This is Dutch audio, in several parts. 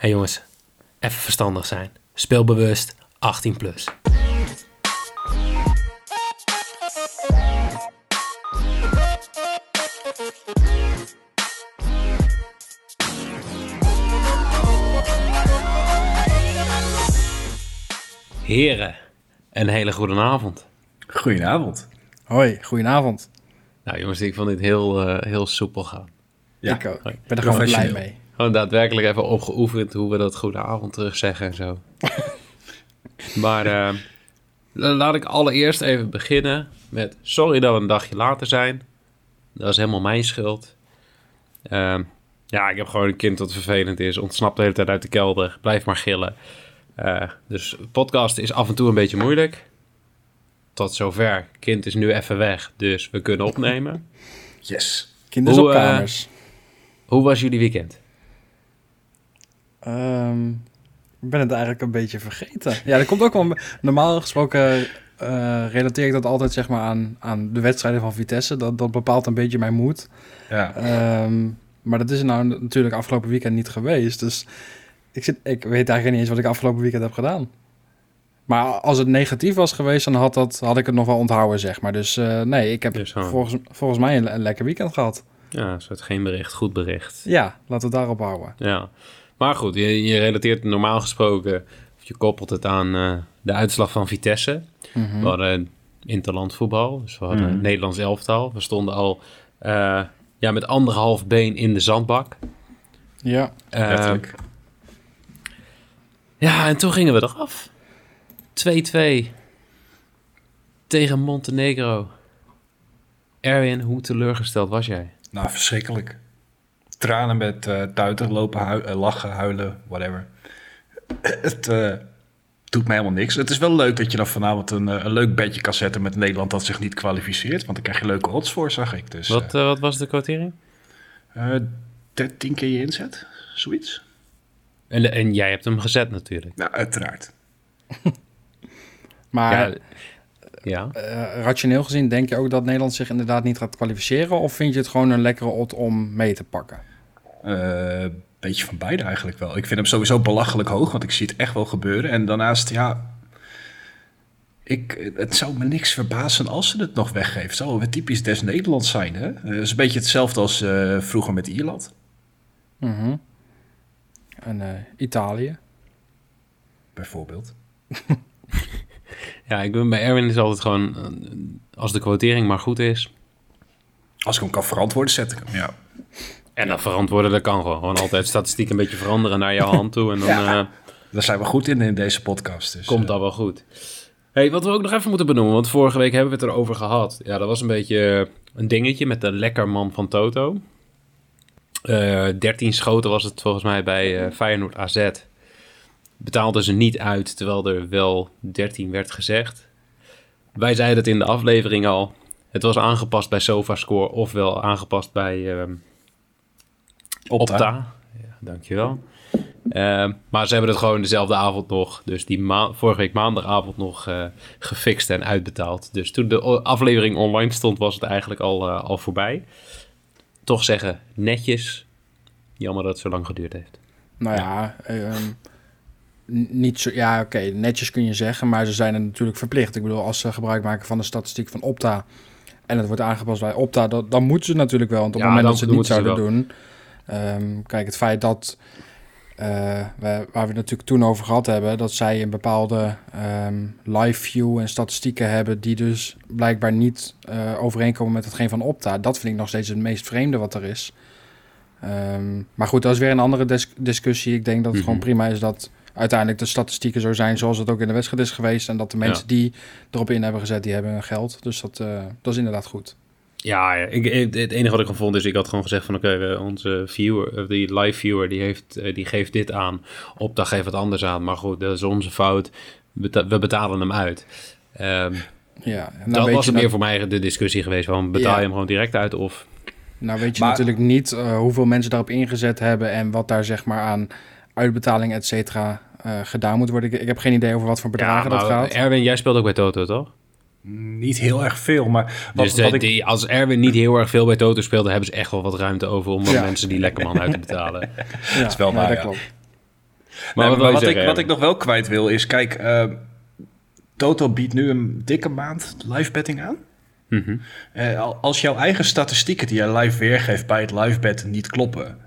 hey jongens, even verstandig zijn. Speelbewust, 18 plus. Heren, een hele goede avond. Goedenavond. Hoi, goedenavond. Nou jongens, ik vond dit heel, uh, heel soepel gaan. Ja, ik ook. Ik ben er gewoon blij mee. Gewoon daadwerkelijk even opgeoefend hoe we dat goede avond terug zeggen en zo. maar uh, laat ik allereerst even beginnen met sorry dat we een dagje later zijn. Dat is helemaal mijn schuld. Uh, ja, ik heb gewoon een kind dat vervelend is. Ontsnapt de hele tijd uit de kelder. Blijf maar gillen. Uh, dus podcast is af en toe een beetje moeilijk. Tot zover. Kind is nu even weg, dus we kunnen opnemen. Yes. Kinders hoe, op kamers. Uh, hoe was jullie weekend? Um, ik ben het eigenlijk een beetje vergeten. Ja, dat komt ook wel... Normaal gesproken uh, relateer ik dat altijd zeg maar aan, aan de wedstrijden van Vitesse. Dat, dat bepaalt een beetje mijn moed. Ja. Um, maar dat is nou natuurlijk afgelopen weekend niet geweest. Dus ik, zit, ik weet eigenlijk niet eens wat ik afgelopen weekend heb gedaan. Maar als het negatief was geweest, dan had, dat, had ik het nog wel onthouden, zeg maar. Dus uh, nee, ik heb dus, volgens, volgens mij een, een, lekker weekend gehad. Ja, soort geen bericht, goed bericht. Ja, laten we het daarop houden. Ja, maar goed, je, je relateert normaal gesproken, of je koppelt het aan uh, de uitslag van Vitesse. Mm -hmm. We hadden interland voetbal, dus we hadden mm -hmm. Nederlands elftal. We stonden al uh, ja, met anderhalf been in de zandbak. Ja, letterlijk. Ja, en toen gingen we eraf. 2-2 tegen Montenegro. Erwin, hoe teleurgesteld was jij? Nou, verschrikkelijk. Tranen met uh, tuiten, lopen, hu uh, lachen, huilen, whatever. Het uh, doet mij helemaal niks. Het is wel leuk dat je dan vanavond een, een leuk bedje kan zetten met Nederland dat zich niet kwalificeert. Want dan krijg je leuke odds voor, zag ik. Dus, wat, wat was de quotering? 13 keer je inzet, zoiets. En, en jij hebt hem gezet natuurlijk. Nou, uiteraard. maar ja, ja. Uh, rationeel gezien denk je ook dat Nederland zich inderdaad niet gaat kwalificeren? Of vind je het gewoon een lekkere odd om mee te pakken? Een uh, beetje van beide eigenlijk wel. Ik vind hem sowieso belachelijk hoog, want ik zie het echt wel gebeuren. En daarnaast, ja... Ik, het zou me niks verbazen als ze het nog weggeven. Het zou wel typisch des Nederlands zijn, hè? Het is een beetje hetzelfde als uh, vroeger met Ierland. Mhm. En uh, Italië. Bijvoorbeeld. ja, ik ben bij Erwin is altijd gewoon, als de quotering maar goed is. Als ik hem kan verantwoorden, zet ik hem, ja. En dat verantwoorden, dat kan gewoon. Gewoon altijd statistiek een beetje veranderen naar jouw hand toe. En dan, ja, uh, daar zijn we goed in in deze podcast. Dus, komt dat wel goed. Hey, wat we ook nog even moeten benoemen, want vorige week hebben we het erover gehad. Ja, dat was een beetje een dingetje met de lekkerman van Toto. Uh, 13 schoten was het volgens mij bij uh, Feyenoord AZ. Betaalden ze niet uit, terwijl er wel 13 werd gezegd. Wij zeiden het in de aflevering al. Het was aangepast bij SofaScore ofwel aangepast bij uh, Opta. Opta. Ja, dankjewel. Uh, maar ze hebben het gewoon dezelfde avond nog, dus die vorige week maandagavond nog uh, gefixt en uitbetaald. Dus toen de aflevering online stond, was het eigenlijk al, uh, al voorbij toch zeggen, netjes. Jammer dat het zo lang geduurd heeft. Nou ja, ja um, niet zo. Ja, oké, okay, netjes kun je zeggen, maar ze zijn er natuurlijk verplicht. Ik bedoel, als ze gebruik maken van de statistiek van Opta en het wordt aangepast bij Opta, dat, dan moeten ze natuurlijk wel. Want op het ja, moment dat ze het niet zouden doen. Um, kijk, het feit dat. Uh, waar we het natuurlijk toen over gehad hebben, dat zij een bepaalde um, live view en statistieken hebben die dus blijkbaar niet uh, overeenkomen met hetgeen van Opta. Dat vind ik nog steeds het meest vreemde wat er is. Um, maar goed, dat is weer een andere dis discussie. Ik denk dat het mm -hmm. gewoon prima is dat uiteindelijk de statistieken zo zijn zoals het ook in de wedstrijd is geweest. En dat de mensen ja. die erop in hebben gezet, die hebben hun geld. Dus dat, uh, dat is inderdaad goed. Ja, ik, het enige wat ik vond is, ik had gewoon gezegd van oké, okay, onze viewer, die live viewer, die, heeft, die geeft dit aan. Opta geeft wat anders aan. Maar goed, dat is onze fout. We betalen hem uit. Um, ja, nou dat was het meer dat... voor mij de discussie geweest. Van betaal ja. je hem gewoon direct uit of... Nou weet je maar... natuurlijk niet uh, hoeveel mensen daarop ingezet hebben... en wat daar zeg maar aan uitbetaling et cetera uh, gedaan moet worden. Ik, ik, heb geen idee over wat voor bedragen ja, dat gaat. Erwin, jij speelt ook bij Toto, toch? Niet heel erg veel, maar... Wat, dus de, wat ik... die, als Erwin niet heel erg veel bij Toto speelde... hebben ze echt wel wat ruimte over om ja. mensen die lekker man uit te betalen. ja, dat is wel waar, dat ja. klopt. Maar Nee, wat wil je wat, zeggen, ik, wat ik nog wel kwijt wil is, kijk, eh, Toto biedt nu een dikke maand live betting aan. Mhm. Eh, al- als jouw eigen statistieken die jij live weergeeft bij het live betten niet kloppen,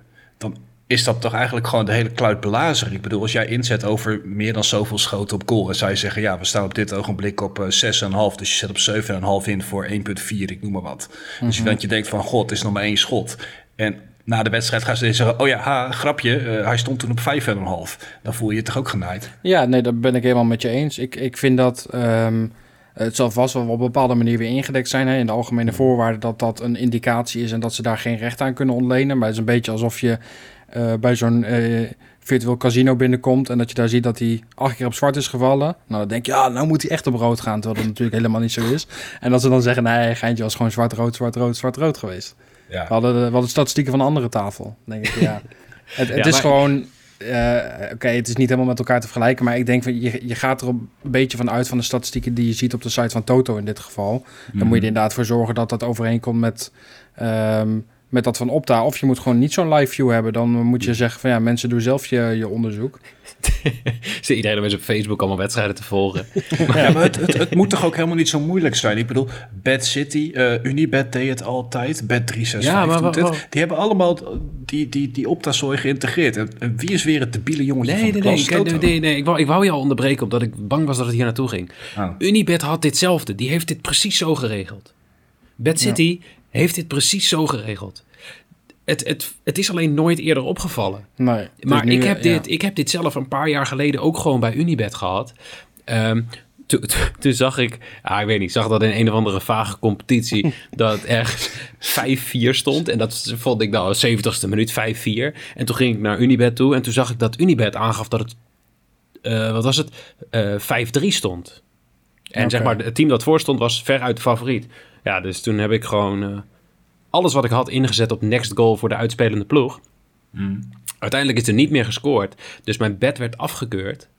is dat toch eigenlijk gewoon de hele kluit blazer. Ik bedoel, als jij inzet over meer dan zoveel schoten op goal en zou je zeggen, ja, we staan op dit ogenblik op eh 6,5, dus je zet op 7,5 in voor 1,4, ik noem maar wat. Dus Mhm. dat je denkt van, god, het is nog maar één schot. En na de wedstrijd gaan ze zeggen, oh ja, ha, grapje, eh, hij stond toen op 5,5. Dan voel je je toch ook genaaid. Ja, nee, dat ben ik helemaal met je eens. Ik, ik vind dat ehm, het zal vast wel op een bepaalde manier weer ingedekt zijn hè, in de algemene voorwaarden dat dat een indicatie is en dat ze daar geen recht aan kunnen ontlenen. Maar het is een beetje alsof je eh, bij zo'n eh, virtueel casino binnenkomt en dat je daar ziet dat hij acht keer op zwart is gevallen. Nou, dan denk je, ja, nou moet hij echt op rood gaan, terwijl dat natuurlijk helemaal niet zo is. En dat ze dan zeggen, nee, Geintje was gewoon zwart-rood, zwart-rood, zwart-rood geweest. Ja. We hadden, de, we hadden statistieken van een andere tafel. Denk ik, ja. het het Ja, is maar- gewoon... eh, Oké, het is niet helemaal met elkaar te vergelijken, maar ik denk van je, je gaat er een beetje van uit van de statistieken die je ziet op de site van Toto in dit geval. Dan moet je er inderdaad voor zorgen dat dat overeenkomt met, ehm, met dat van Opta. Of je moet gewoon niet zo'n live view hebben. Dan moet je zeggen van ja, mensen doen zelf je, je onderzoek. Zit iedereen op Facebook allemaal wedstrijden te volgen? Ja, maar het, het, het moet toch ook helemaal niet zo moeilijk zijn. Ik bedoel, Bad City, eh, Unibet deed het altijd, Bet 365 Ja, doet het. Die hebben allemaal die, die, die optazooi geïntegreerd. En, en wie is weer het debiele jongetje Nee, van nee, de nee, klas? nee, Toto? nee, nee. Ik, wou, ik wou je al onderbreken omdat ik bang was dat het hier naartoe ging. Oh. Unibet had ditzelfde. Die heeft dit precies zo geregeld. Bad City heeft dit precies zo geregeld. Het, het, het is alleen nooit eerder opgevallen. Nee, Maar nu, ik, heb ja. dit, ik heb dit zelf een paar jaar geleden ook gewoon bij Unibet gehad. Ehm, toen- Toen zag ik, ah, ik weet niet, zag dat in een of andere vage competitie dat het ergens 5-4 stond. En dat vond ik nou, 70ste minuut 5-4. En toen ging ik naar Unibet toe en toen zag ik dat Unibet aangaf dat het, eh, wat was het, Eh 5-3 stond. En zeg maar, het team dat voor stond was veruit de favoriet. Ja, dus toen heb ik gewoon eh, alles wat ik had ingezet op next goal voor de uitspelende ploeg. Uiteindelijk is er niet meer gescoord. Dus mijn bed werd afgekeurd.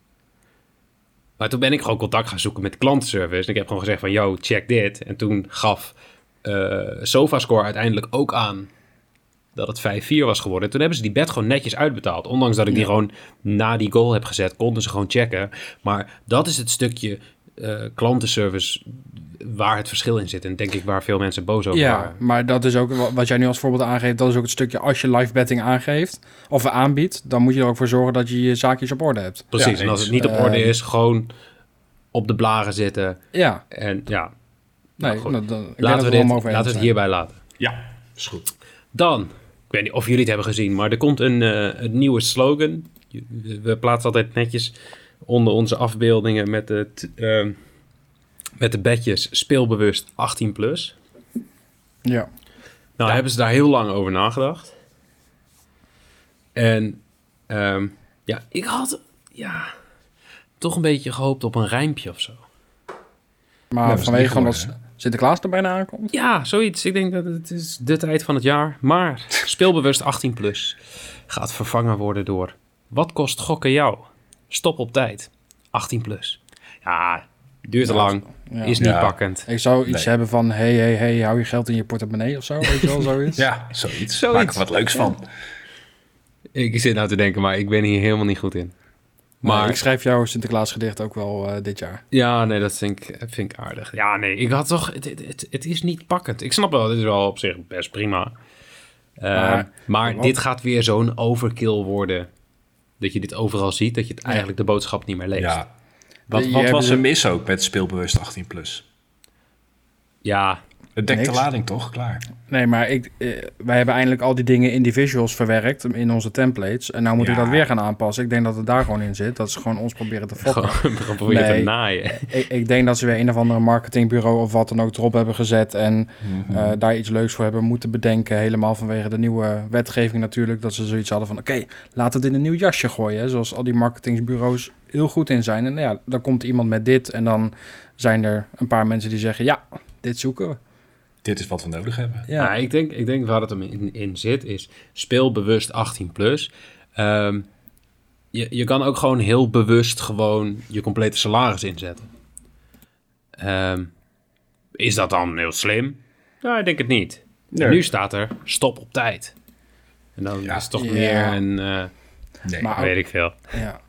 Maar toen ben ik gewoon contact gaan zoeken met klantenservice. En ik heb gewoon gezegd van, yo, check dit. En toen gaf eh SofaScore uiteindelijk ook aan dat het 5-4 was geworden. En toen hebben ze die bed gewoon netjes uitbetaald. Ondanks dat ik die gewoon na die goal heb gezet, konden ze gewoon checken. Maar dat is het stukje eh, klantenservice waar het verschil in zit. En denk ik waar veel mensen boos over Ja, waren. maar dat is ook wa- wat jij nu als voorbeeld aangeeft. Dat is ook het stukje als je live betting aangeeft of aanbiedt, dan moet je er ook voor zorgen dat je je zaakjes op orde hebt. Precies, Ja, en als het niet op orde Ehm. is, gewoon op de blaren zitten. Ja, En ja, nee, Nou, goed. nou, dan, laten we, het dit, laten we het hierbij laten. Ja, is goed. Dan, ik weet niet of jullie het hebben gezien, maar er komt een, eh, een nieuwe slogan. We plaatsen altijd netjes onder onze afbeeldingen met de, t- ehm, met de bedjes speelbewust 18 plus. Ja. Nou hebben ze daar heel lang over nagedacht. En ehm, ja, ik had ja, toch een beetje gehoopt op een rijmpje of zo. Maar vanwege gewoon dat geworden, Sinterklaas er bijna aankomt. Ja, zoiets. Ik denk dat het is de tijd van het jaar. Maar speelbewust 18 plus gaat vervangen worden door... Wat kost gokken jou? Stop op tijd. 18 plus. Ja, duurt te Ja, lang. Ja. Is niet Ja. pakkend. Ik zou iets Nee. hebben van, hey, hey, hey, hou je geld in je portemonnee of zo, weet je wel, zoiets. Ja, zoiets. Zoiets. Maak er wat leuks van. Ik zit nou te denken, maar ik ben hier helemaal niet goed in. Maar ik schrijf jouw Sinterklaas gedicht ook wel eh, dit jaar. ja, nee, dat vind ik, vind ik aardig. Ja, nee, ik had toch... Het, het, is niet pakkend. Ik snap wel, dit is wel op zich best prima. Eh, Maar- maar wat- dit gaat weer zo'n overkill worden. Dat je dit overal ziet, dat je het eigenlijk de boodschap niet meer leest. Ja. Wat, wat was ze- er mis ook met speelbewust 18 plus? Ja, Het dekt de lading toch? Klaar. Nee, maar ik, eh, wij hebben eindelijk al die dingen in die visuals verwerkt in onze templates. En nou moet ik dat weer gaan aanpassen. Ik denk dat het daar gewoon in zit. Dat ze gewoon ons proberen te fokken. gewoon proberen Nee. te naaien. ik, ik denk dat ze weer een of andere marketingbureau of wat dan ook erop hebben gezet. En Mhm. eh, daar iets leuks voor hebben moeten bedenken. Helemaal vanwege de nieuwe wetgeving natuurlijk. Dat ze zoiets hadden van, oké, laat het in een nieuw jasje gooien. Hè, zoals al die marketingsbureaus heel goed in zijn. En ja, dan komt iemand met dit. En dan zijn er een paar mensen die zeggen, ja, dit zoeken we. Dit is wat we nodig hebben. Ja, Ja, ik, denk, ik denk waar het hem in, in zit is speel bewust 18 plus. Ehm, je, je kan ook gewoon heel bewust gewoon je complete salaris inzetten. Ehm, is dat dan heel slim? Nou, ik denk het niet. Nee. Nu staat er stop op tijd. En dan Ja. is het toch Ja. meer een, eh, Nee. Maar- weet ik veel. ja.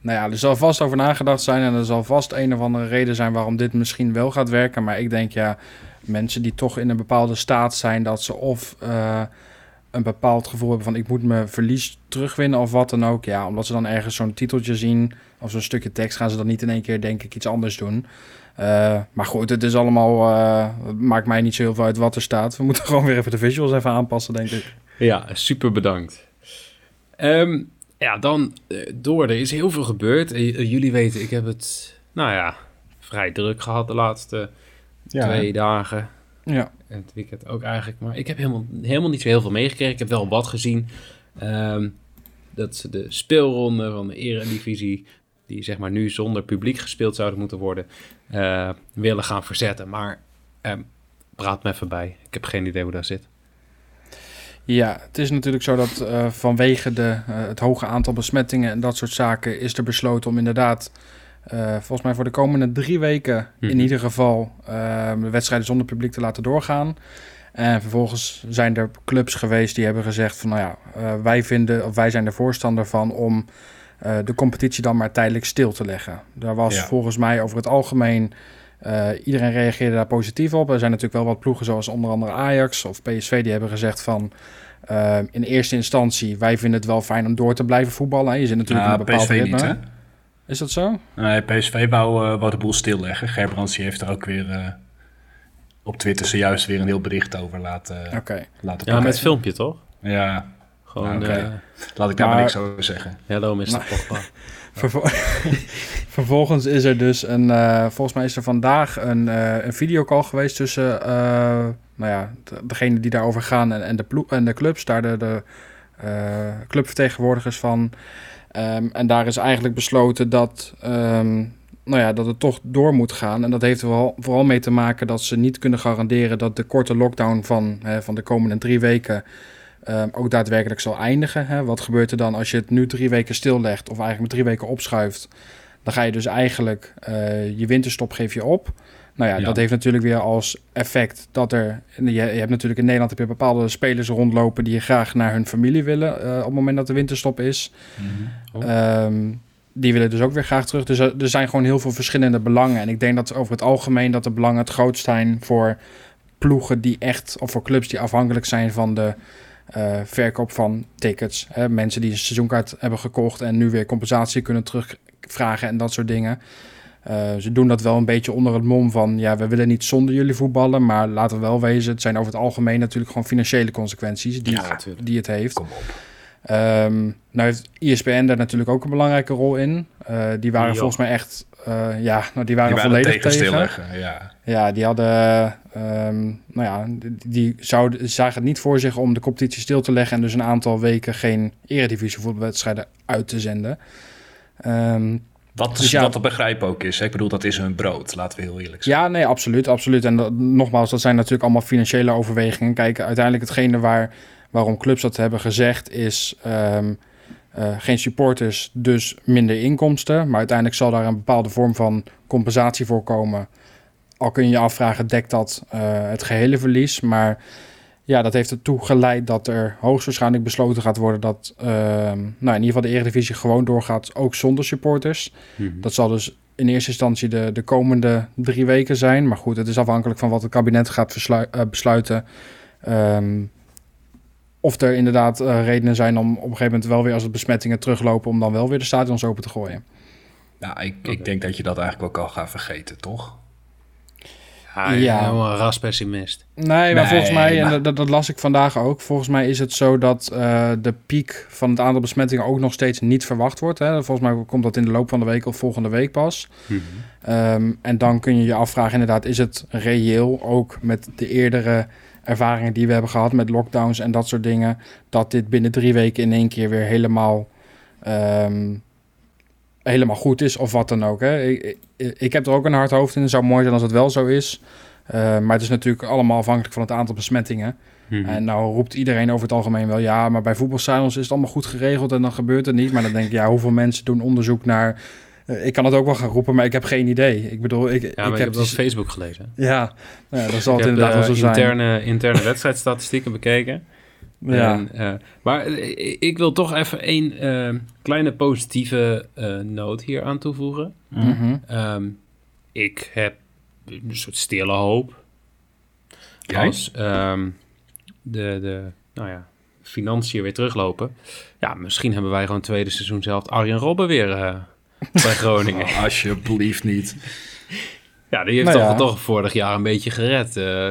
Nou ja, er zal vast over nagedacht zijn en er zal vast een of andere reden zijn waarom dit misschien wel gaat werken. Maar ik denk ja, mensen die toch in een bepaalde staat zijn dat ze of uh, een bepaald gevoel hebben van ik moet mijn verlies terugwinnen of wat dan ook. Ja, omdat ze dan ergens zo'n titeltje zien of zo'n stukje tekst, gaan ze dan niet in één keer denk ik iets anders doen. Uh, maar goed, het is allemaal, uh, maakt mij niet zo heel veel uit wat er staat. We moeten gewoon weer even de visuals even aanpassen, denk ik. Ja, super bedankt. Um, ja, dan uh, door. Er is heel veel gebeurd. jullie weten, ik heb het, nou ja, vrij druk gehad de laatste ja, twee dagen. Ja. En het weekend ook eigenlijk. Maar ik heb helemaal, helemaal niet zo heel veel meegekregen. Ik heb wel wat gezien. Um, dat ze de speelronde van de Eredivisie, die zeg maar nu zonder publiek gespeeld zouden moeten worden, uh, willen gaan verzetten. Maar um, praat me even bij. Ik heb geen idee hoe dat zit. Ja, het is natuurlijk zo dat uh, vanwege de, uh, het hoge aantal besmettingen en dat soort zaken is er besloten om inderdaad, uh, volgens mij voor de komende drie weken in Mhm. ieder geval, de wedstrijden zonder publiek te laten doorgaan. En vervolgens zijn er clubs geweest die hebben gezegd van nou ja, wij vinden, of wij zijn er voorstander van om de competitie dan maar tijdelijk stil te leggen. Daar was Ja. volgens mij over het algemeen uh, iedereen reageerde daar positief op. Er zijn natuurlijk wel wat ploegen zoals onder andere Ajax of PSV die hebben gezegd van uh, in eerste instantie wij vinden het wel fijn om door te blijven voetballen. Je zit natuurlijk Ja, in een bepaald PSV ritme. niet, hè? Is dat zo? Nee, PSV wou, uh, wou de boel stilleggen. Gerbrands die heeft er ook weer uh, op Twitter zojuist weer een heel bericht over laten, Oké. laten Ja, met filmpje toch? Ja, Gewoon, Nou, eh, laat ik daar maar, Maar- niks over zeggen. hello Mr. Nou. Pogba. Vervol- Vervolgens is er dus een, eh, volgens mij is er vandaag een, eh een videocall geweest tussen, nou ja, de- degene die daarover gaan en, en, de, en de clubs, daar de, de clubvertegenwoordigers van. Ehm, en daar is eigenlijk besloten dat, ehm, nou ja, dat het toch door moet gaan. En dat heeft er vooral, vooral mee te maken dat ze niet kunnen garanderen dat de korte lockdown van, hè, van de komende drie weken ehm, ook daadwerkelijk zal eindigen. Hè? Wat gebeurt er dan als je het nu drie weken stillegt of eigenlijk met drie weken opschuift? Dan ga je dus eigenlijk eh, je winterstop geef je op. Nou ja, Ja. dat heeft natuurlijk weer als effect dat er... Je, je hebt natuurlijk in Nederland heb je bepaalde spelers rondlopen... die graag naar hun familie willen eh, op het moment dat de winterstop is. Oh. Ehm, die willen dus ook weer graag terug. Dus er, er zijn gewoon heel veel verschillende belangen. En ik denk dat over het algemeen dat de belangen het grootst zijn voor ploegen die echt, of voor clubs die afhankelijk zijn van de eh, verkoop van tickets. Hè? Mensen die een seizoenkaart hebben gekocht en nu weer compensatie kunnen terugvragen en dat soort dingen. Eh, ze doen dat wel een beetje onder het mom van, ja, we willen niet zonder jullie voetballen, maar laten we wel wezen, het zijn over het algemeen natuurlijk gewoon financiële consequenties die, Ja, natuurlijk. die het heeft. Kom op. Ehm, nou heeft ESPN daar natuurlijk ook een belangrijke rol in. Eh, die waren volgens mij echt, eh, ja, nou, die waren Die waren volledig tegen ja. Ja, die hadden, ehm, nou ja, die, die zouden, zagen het niet voor zich om de competitie stil te leggen en dus een aantal weken geen eredivisie voetbalwedstrijden uit te zenden. Ehm, Wat, Dus ja. wat te begrijpen ook is. Hè? Ik bedoel, dat is hun brood. Laten we heel eerlijk zijn. Ja, nee, absoluut, absoluut. En dat, nogmaals, dat zijn natuurlijk allemaal financiële overwegingen. Kijk, uiteindelijk hetgene waar, waarom clubs dat hebben gezegd is... ehm, eh, geen supporters, dus minder inkomsten. Maar uiteindelijk zal daar een bepaalde vorm van compensatie voor komen. Al kun je je afvragen, dekt dat eh, het gehele verlies? Maar ja, dat heeft ertoe geleid dat er hoogstwaarschijnlijk besloten gaat worden... dat ehm, nou, in ieder geval de Eredivisie gewoon doorgaat, ook zonder supporters. Mhm. Dat zal dus in eerste instantie de, de komende drie weken zijn. Maar goed, het is afhankelijk van wat het kabinet gaat eh, besluiten. Ehm, of er inderdaad eh, redenen zijn om op een gegeven moment wel weer als het besmettingen teruglopen... om dan wel weer de stadions open te gooien. Nou, ik, ik denk dat je dat eigenlijk ook al gaat vergeten, toch? Ja, Ja. helemaal een raspessimist. Nee, maar Nee, volgens mij, maar- en dat, dat las ik vandaag ook... volgens mij is het zo dat eh, de piek van het aantal besmettingen... ook nog steeds niet verwacht wordt. Hè? Volgens mij komt dat in de loop van de week of volgende week pas. Mhm. Ehm, en dan kun je je afvragen, inderdaad, is het reëel ook met de eerdere ervaringen die we hebben gehad met lockdowns en dat soort dingen, dat dit binnen drie weken in één keer weer helemaal, ehm, helemaal goed is of wat dan ook. Hè? Ik, ik, ik heb er ook een hard hoofd in, het zou mooi zijn als het wel zo is. Eh, maar het is natuurlijk allemaal afhankelijk van het aantal besmettingen. Mhm. En nou roept iedereen over het algemeen wel, ja, maar bij voetbalstadions is het allemaal goed geregeld en dan gebeurt het niet. Maar dan denk ik, ja, hoeveel mensen doen onderzoek naar... eh, ik kan het ook wel gaan roepen, maar ik heb geen idee. Ik bedoel, ik, ja, ik maar ik heb heb dat op dus- Facebook gelezen. Ja, nou ja, dat zal Ik het heb inderdaad wel zo zijn. interne, interne wedstrijdstatistieken bekeken. Ja. En, eh, maar eh, ik wil toch even één eh, kleine positieve eh, noot hier aan toevoegen. Mhm. Ehm, ik heb een soort stille hoop. Jij? Als ehm, de, de nou ja, financiën weer teruglopen. Ja, misschien hebben wij gewoon tweede seizoen zelf Arjen Robben weer eh, bij Groningen. Oh, alsjeblieft niet. Ja, die heeft Nou toch, ja. toch vorig jaar een beetje gered. eh.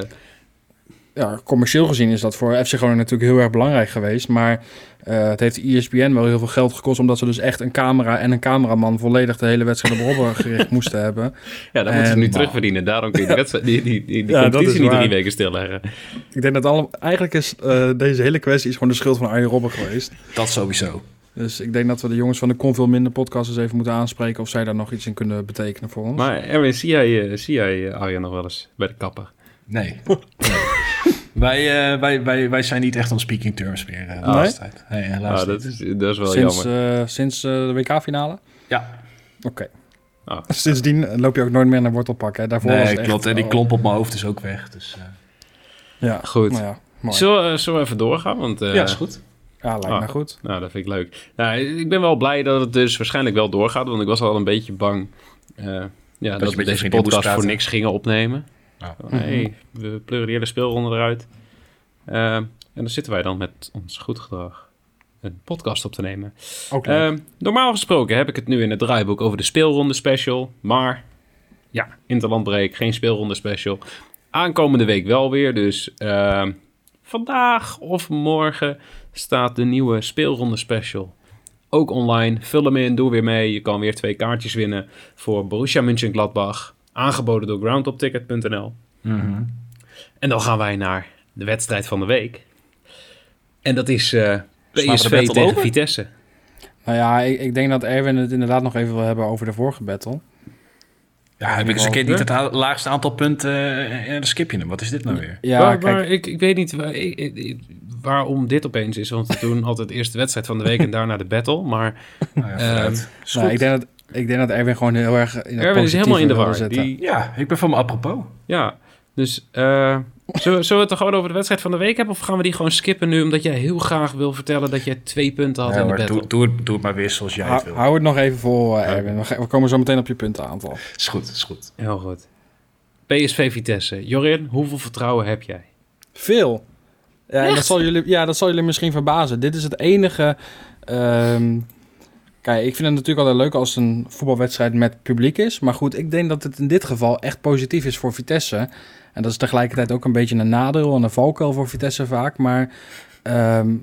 ja, commercieel gezien is dat voor FC Groningen natuurlijk heel erg belangrijk geweest. Maar eh, het heeft E ESPN wel heel veel geld gekost... omdat ze dus echt een camera en een cameraman... volledig de hele wedstrijd op Robben gericht moesten hebben. ja, dan moeten ze nu terugverdienen. Daarom kun je die, wedstrijd, die, die, die, die Ja, dat competitie niet waar. drie weken stilleggen. Ik denk dat alle, eigenlijk is eh, deze hele kwestie is gewoon de schuld van Arjen Robben geweest. Dat sowieso. Dus ik denk dat we de jongens van de Kon veel minder podcast eens even moeten aanspreken... of zij daar nog iets in kunnen betekenen voor ons. Maar Erwin, zie jij, eh, zie jij eh, Arjen nog wel eens bij de kapper? Nee. Nee. wij, eh, wij, wij, wij zijn niet echt on speaking terms meer eh, de Nee? laatste tijd. Helaas Ah, dat, is, dat is wel sinds jammer. eh, sinds eh, de WK-finale? Ja, Oké. Ah. Sindsdien loop je ook nooit meer naar wortelpak. Hè? Daarvoor was nee, echt, klopt. En die oh, klomp op mijn hoofd is ook weg. Dus, eh, Ja, Goed. Nou ja, mooi. Zullen, we- zullen we even doorgaan? Want, eh, ja, is goed. Ja, lijkt Ah. me goed. Nou, dat vind ik leuk. Nou, ik ben wel blij dat het dus waarschijnlijk wel doorgaat. Want ik was al een beetje bang eh, ja, dat, we deze podcast voor niks gingen opnemen. Ja. Van, hey, we pleuren die hele speelronde eruit. Eh, en dan zitten wij dan met ons goed gedrag een podcast op te nemen. Ehm, normaal gesproken heb ik het nu in het draaiboek over de speelronde special. Maar ja, interlandbreek, geen speelronde special. Aankomende week wel weer. Dus ehm, vandaag of morgen staat de nieuwe speelronde special. Ook online. Vul hem in, doe weer mee. Je kan weer twee kaartjes winnen voor Borussia Mönchengladbach. Aangeboden door groundtopticket.nl. Mhm. En dan gaan wij naar de wedstrijd van de week. En dat is eh, we de PSV tegen? Vitesse. Nou ja, ik, ik denk dat Erwin het inderdaad nog even wil hebben over de vorige battle. Ja, heb ik eens een keer niet het laagste aantal punten eh, en dan skip je hem. Wat is dit nou weer? Ja, maar, kijk, ik, ik weet niet waar, ik- ik- ik- waarom dit opeens is. Want we doen altijd eerst de wedstrijd van de week en daarna de battle. Maar Nou ja, Ehm, nou, ik, denk dat, ik denk dat Erwin gewoon heel erg in het Erwin is helemaal in de war. Die, Ja, ik ben van me apropos. ja, dus eh, zullen, zullen we het er gewoon over de wedstrijd van de week hebben? Of gaan we die gewoon skippen nu? Omdat jij heel graag wil vertellen dat jij twee punten had Ja, in de battle. doe, doe, het, doe het maar weer zoals jij het wil. hou het nog even vol, eh, Erwin. We, komen zo meteen op je puntenaantal. Is goed, is goed. Heel goed. PSV Vitesse. Jorin, hoeveel vertrouwen heb jij? Veel. Ja, en dat zal jullie, ja, dat zal jullie misschien verbazen. Dit is het enige... ehm, kijk, ik vind het natuurlijk altijd leuk als een voetbalwedstrijd met publiek is. Maar goed, ik denk dat het in dit geval echt positief is voor Vitesse. En dat is tegelijkertijd ook een beetje een nadeel en een valkuil voor Vitesse vaak. Maar ehm,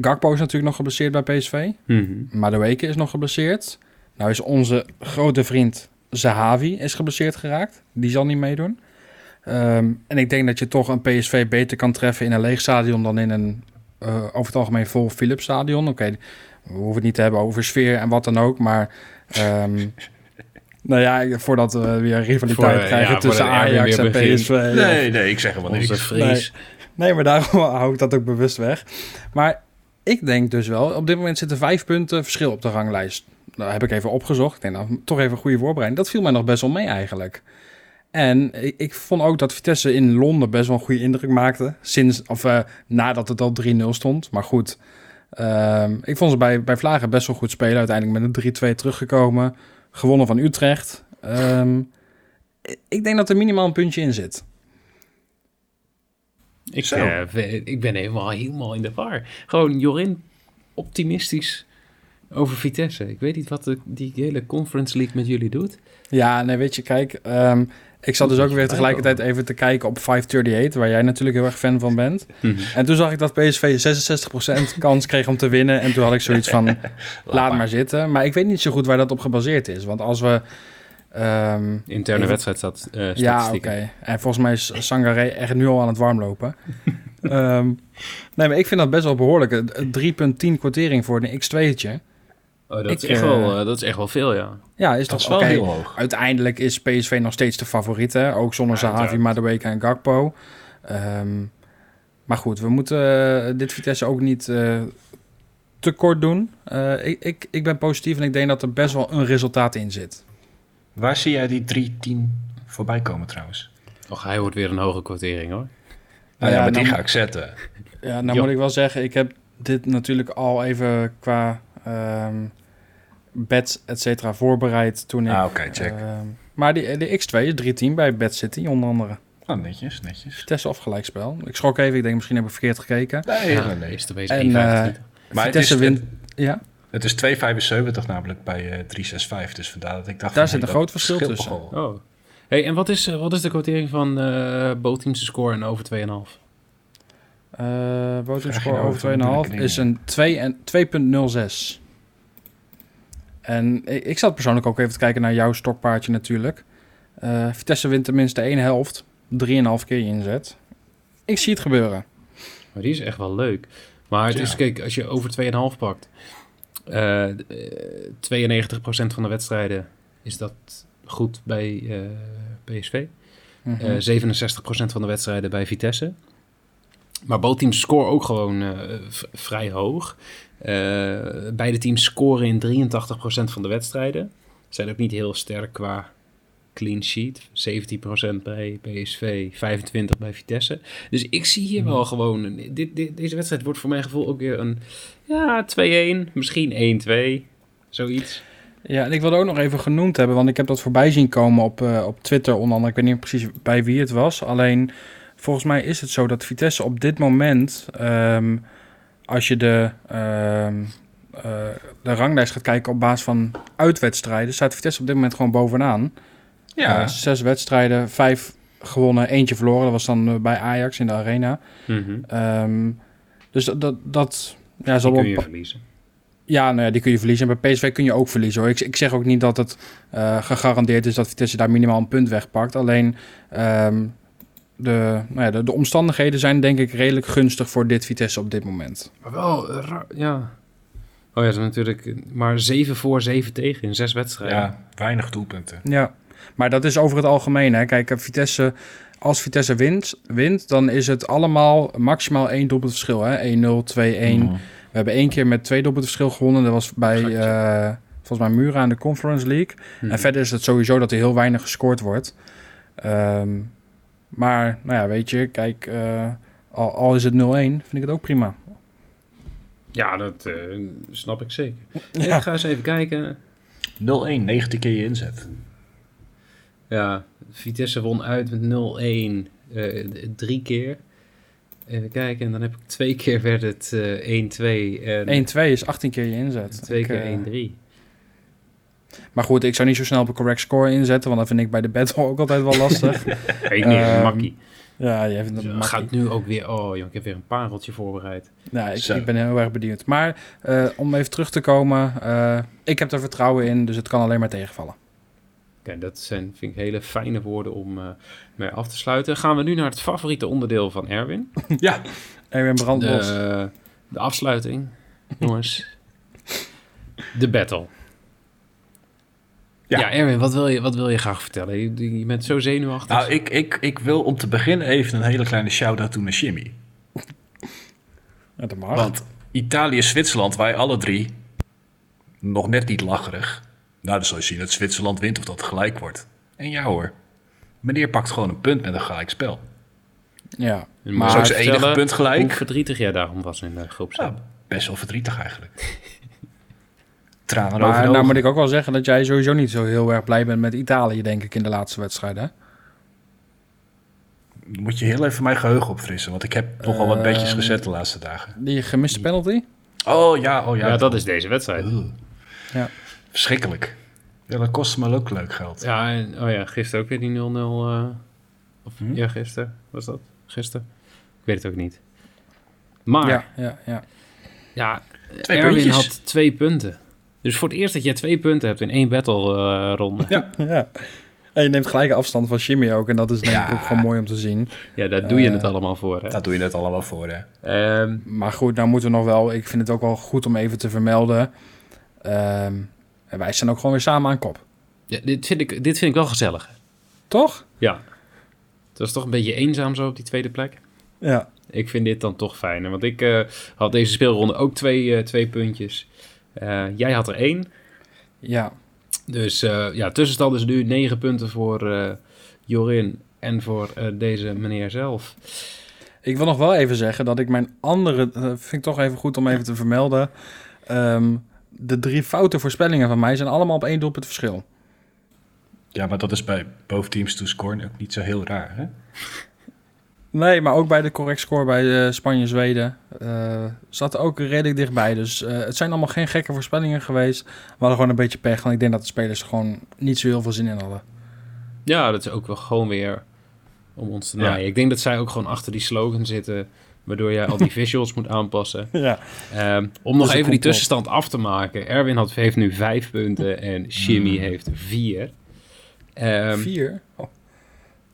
Gakpo is natuurlijk nog geblesseerd bij PSV. Mhm. Madueke is nog geblesseerd. Nou is onze grote vriend Zahavi is geblesseerd geraakt. Die zal niet meedoen. Ehm, en ik denk dat je toch een PSV beter kan treffen in een leeg stadion dan in een eh, over het algemeen vol Philips stadion. Oké, we hoeven het niet te hebben over sfeer en wat dan ook, maar ehm, nou ja, voordat we weer rivaliteit Voor, krijgen ja, tussen Ajax en. PSV. of- Nee, nee, ik zeg helemaal niks. Fries. Nee, maar daarom hou ik dat ook bewust weg. Maar ik denk dus wel, op dit moment zitten vijf punten verschil op de ranglijst. Dat heb ik even opgezocht. Ik denk, nou, toch even een goede voorbereiding. Dat viel mij nog best wel mee eigenlijk. En ik, ik vond ook dat Vitesse in Londen best wel een goede indruk maakte. Sinds, of eh, nadat het al 3-0 stond. Maar goed, ehm, ik vond ze bij, bij Vlagen best wel goed spelen. Uiteindelijk met een 3-2 teruggekomen. Gewonnen van Utrecht. Ehm, ik- denk dat er minimaal een puntje in zit. Ik, we- ik ben helemaal, helemaal in de war. Gewoon Jorin optimistisch over Vitesse. Ik weet niet wat de, die hele Conference League met jullie doet. Ja, nee, weet je, kijk, ehm, ik zat dus ook weer tegelijkertijd even te kijken op 538, waar jij natuurlijk heel erg fan van bent. En toen zag ik dat PSV 66% kans kreeg om te winnen. En toen had ik zoiets van, laat maar zitten. Maar ik weet niet zo goed waar dat op gebaseerd is. Want als we... ehm, Interne Even- wedstrijd staat eh ja, oké. En volgens mij is Sangaré echt nu al aan het warmlopen. Ehm nee, maar ik vind dat best wel behoorlijk. Een- een 3,10 kwartering voor een x2'tje. Oh, dat, Ik, is echt eh, wel, eh, dat is echt wel veel, ja. Ja, is Dat toch is wel heel hoog. Uiteindelijk is PSV nog steeds de favoriet, hè? Ook zonder Ja, Zahavi, en Gakpo. Ehm, maar goed, we moeten eh, dit Vitesse ook niet eh, te kort doen. Eh, ik, ik, ik ben positief en ik denk dat er best wel een resultaat in zit. Waar zie jij die 3-10 voorbij komen trouwens? Och, hij wordt weer een hoge kwartering, hoor. Nou ja, ja, maar die ga ik zetten. Ja, nou moet ik wel zeggen, ik heb dit natuurlijk al even qua ehm bets, et cetera, voorbereid toen ik... Ah, oké, check. ehm, maar die, de X2 is 3-10 bij Bad City, onder andere. Oh, netjes, netjes. Vitesse of gelijkspel. Ik schrok even, ik denk misschien heb ik verkeerd gekeken. Nee, Ja, nee, is bezig. En, 1,25. Maar het Vitesse is, wint... Ja, het is 2,75 namelijk bij eh 365. Dus vandaar dat ik dacht... Daar van, zit een groot verschil tussen. Oh. Hey, en wat is, eh, wat is de quotering van eh bootteams score en over 2,5? eh voting Vraag je score nou over over 2,5 moeilijke is een 2 en 2.06. En ik zat persoonlijk ook even te kijken naar jouw stokpaardje natuurlijk. Eh, Vitesse wint tenminste één helft, 3,5 keer je inzet. Ik zie het gebeuren. Maar die is echt wel leuk. Maar het Ja. is, kijk, als je over 2,5 pakt, eh, eh, 92% van de wedstrijden is dat goed bij eh, PSV. Mhm. Eh 67% van de wedstrijden bij Vitesse. Maar bootteams scoren ook gewoon eh, vrij hoog. Eh, beide teams scoren in 83% van de wedstrijden. Zijn ook niet heel sterk qua clean sheet. 17% bij PSV, 25% bij Vitesse. Dus ik zie hier wel gewoon... een- Dit, dit, deze wedstrijd wordt voor mijn gevoel ook weer een... Ja, 2-1, misschien 1-2. Zoiets. Ja, en ik wilde ook nog even genoemd hebben, want ik heb dat voorbij zien komen op, eh, op Twitter onder andere. Ik weet niet precies bij wie het was. Alleen, volgens mij is het zo dat Vitesse op dit moment, ehm, als je de, ehm, eh, de ranglijst gaat kijken op basis van uitwedstrijden, staat Vitesse op dit moment gewoon bovenaan. Ja, Eh, zes wedstrijden, vijf gewonnen, eentje verloren. Dat was dan eh, bij Ajax in de Arena. Mhm. Ehm, dus dat, dat, dat ja, zal kun je verliezen. ja, nou ja, die kun je verliezen. En bij PSV kun je ook verliezen. Hoor. Ik, ik zeg ook niet dat het gegarandeerd is dat Vitesse daar minimaal een punt wegpakt. Alleen ehm, de, nou ja, de, de omstandigheden zijn denk ik redelijk gunstig voor dit Vitesse op dit moment. Maar wel, eh, ja. Oh ja, ze natuurlijk maar 7 voor, 7 tegen in zes wedstrijden. ja, weinig doelpunten. Ja, maar dat is over het algemeen. Hè. Kijk, eh, Vitesse, als Vitesse wint, wint, dan is het allemaal maximaal één doelpunt verschil. hè. 1-0, 2-1. Mhm. We hebben één keer met twee doelpunten verschil gewonnen. Dat was bij, eh, volgens mij, Mura in de Conference League. Mhm. En verder is het sowieso dat er heel weinig gescoord wordt. Ehm, maar, nou ja, weet je, kijk, eh, al, al is het 0-1, vind ik het ook prima. Ja, dat eh, snap ik zeker. Ja. Ik ga eens even kijken. 0-1, 19 keer je inzet. Ja, Vitesse won uit met 0-1 eh, drie keer. Even kijken, en dan heb ik twee keer werd het eh 1-2 en 1-2 is 18 keer je inzet. twee Ik, keer eh, 1-3. Maar goed, ik zou niet zo snel op een correct score inzetten, want dat vind ik bij de battle ook altijd wel lastig. Weet niet, ehm, makkie. ja, je vindt het Dus, makkie. gaat nu ook weer... Oh, joh, ik heb weer een pareltje voorbereid. Nou, ik, ik ben heel erg benieuwd. Maar eh, om even terug te komen, eh, ik heb er vertrouwen in, dus het kan alleen maar tegenvallen. Oké, dat zijn, vind ik, hele fijne woorden om eh, mee af te sluiten. Gaan we nu naar het favoriete onderdeel van Erwin. Ja, Erwin Brandbos. De, de afsluiting, jongens. De battle. Ja. Ja. Erwin, wat wil, je, wat wil je graag vertellen? Je, je bent zo zenuwachtig. nou, ik, ik, ik wil om te beginnen even een hele kleine shout-out doen naar Jimmy. Ja, dat mag. Want Italië-Zwitserland, wij alle drie, nog net niet lacherig. Nou, dan zal je zien dat Zwitserland wint of dat gelijk wordt. En ja hoor, meneer pakt gewoon een punt met een gelijk spel. Ja, maar is ook je zijn enige punt gelijk. Hoe verdrietig jij daarom was in de groep. Ja, best wel verdrietig eigenlijk. Tranen over Maar de nou moet ik ook wel zeggen dat jij sowieso niet zo heel erg blij bent met Italië, denk ik, in de laatste wedstrijd. Hè? Moet je heel even mijn geheugen opfrissen, want ik heb nog wel wat bedjes Ehm, gezet de laatste dagen. Die gemiste penalty? Oh ja, oh ja. Ja, dat is deze wedstrijd. Ugh. Ja. Verschrikkelijk. Ja, dat kost me ook leuk geld. Ja, en, oh ja, gisteren ook weer die 0-0. eh, of Hm? ja, gisteren was dat? Gisteren? Ik weet het ook niet. Maar, Ja, ja, ja. ja, Twee Erwin puntjes. had twee punten. Dus voor het eerst dat jij twee punten hebt in één battle eh, ronde. Ja. ja. En je neemt gelijk afstand van Jimmy ook. En dat is denk ik Ja. ook gewoon mooi om te zien. Ja, daar doe je Eh, het allemaal voor. Hè? Daar doe je het allemaal voor, hè. Ehm, Maar goed, nou moeten we nog wel... Ik vind het ook wel goed om even te vermelden. Ehm, en wij staan ook gewoon weer samen aan kop. ja, dit, vind ik, dit vind ik wel gezellig. Toch? Ja. Het was toch een beetje eenzaam zo op die tweede plek. Ja. Ik vind dit dan toch fijner. Want ik eh, had deze speelronde ook twee, eh, twee puntjes. Eh, jij had er één. Ja. Dus eh, ja, tussenstand is nu negen punten voor eh, Jorin en voor eh, deze meneer zelf. Ik wil nog wel even zeggen dat ik mijn andere... Dat vind ik toch even goed om even te vermelden. Ehm, de drie foute voorspellingen van mij zijn allemaal op één doelpunt verschil. Ja, maar dat is bij both teams to scoren ook niet zo heel raar, hè? Nee, maar ook bij de correct score bij eh, Spanje-Zweden eh zat ook redelijk dichtbij. Dus eh, het zijn allemaal geen gekke voorspellingen geweest. We hadden gewoon een beetje pech, want ik denk dat de spelers er gewoon niet zo heel veel zin in hadden. Ja, dat is ook wel gewoon weer om ons te Ja. naaien. Ik denk dat zij ook gewoon achter die slogan zitten, waardoor jij al die visuals moet aanpassen. Ja, Ehm, om Dus nog een even die tussenstand af te maken. Erwin had, heeft nu vijf punten en Jimmy Hmm. heeft vier. Ehm, vier. Oh,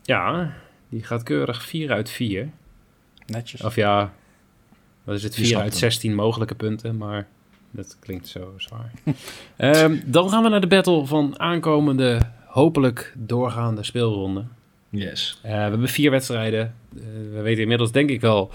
ja, die gaat keurig vier uit vier. netjes. Of ja, wat is het? Je 4 snapt uit hem. 16 mogelijke punten, maar dat klinkt zo zwaar. Ehm, dan gaan we naar de battle van aankomende, hopelijk doorgaande speelronde. Yes. Eh, we hebben vier wedstrijden. Eh, we weten inmiddels denk ik wel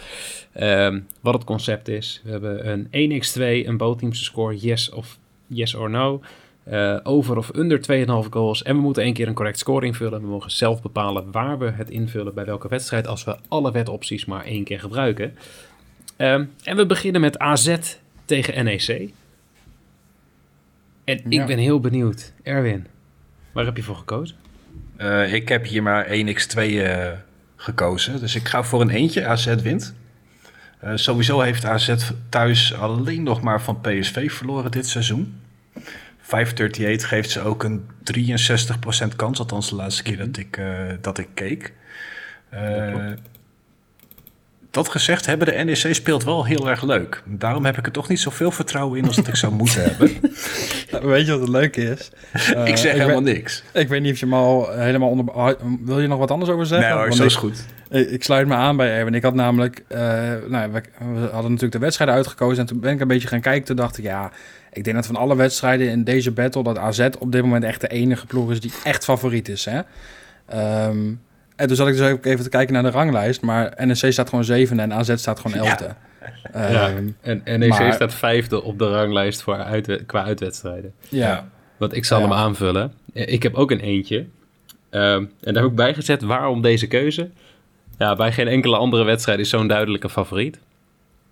ehm, wat het concept is. We hebben een 1x2, een bootteamse score, yes of yes or no. Eh, over of under 2,5 goals. En we moeten één keer een correct score invullen. We mogen zelf bepalen waar we het invullen bij welke wedstrijd. Als we alle wetopties maar één keer gebruiken. Ehm, en we beginnen met AZ tegen NEC. En Ja. ik ben heel benieuwd. Erwin, waar heb je voor gekozen? Eh, ik heb hier maar 1x2 eh, gekozen. Dus ik ga voor een eentje. AZ wint. Eh, sowieso heeft AZ thuis alleen nog maar van PSV verloren dit seizoen. 538 geeft ze ook een 63% kans. Althans de laatste keer dat ik, eh, dat ik keek. Eh, dat gezegd hebben, de NEC speelt wel heel erg leuk. Daarom heb ik er toch niet zoveel vertrouwen in als dat ik zou moeten hebben. Weet je wat het leuke is? Eh, ik zeg helemaal weet, niks. Ik weet niet of je hem al helemaal onder... ah, Wil je nog wat anders over zeggen? Nee hoor, zo ik- is goed. Ik, ik sluit me aan bij Erwin. Ik had namelijk... eh, nou, we, we hadden natuurlijk de wedstrijden uitgekozen. En toen ben ik een beetje gaan kijken. Toen dacht ik, ja... Ik denk dat van alle wedstrijden in deze battle... dat AZ op dit moment echt de enige ploeg is die echt favoriet is. Hè? Ehm, en toen zat ik dus ook even te kijken naar de ranglijst. Maar NEC staat gewoon zevende en AZ staat gewoon elfde. Ehm, Ja. ja. En NEC Maar- staat vijfde op de ranglijst voor uitwe- qua uitwedstrijden. Ja. Want ik zal Ja. hem aanvullen. Ik heb ook een eentje. Ehm, en daar heb ik bij gezet waarom deze keuze. Ja, bij geen enkele andere wedstrijd is zo'n duidelijke favoriet.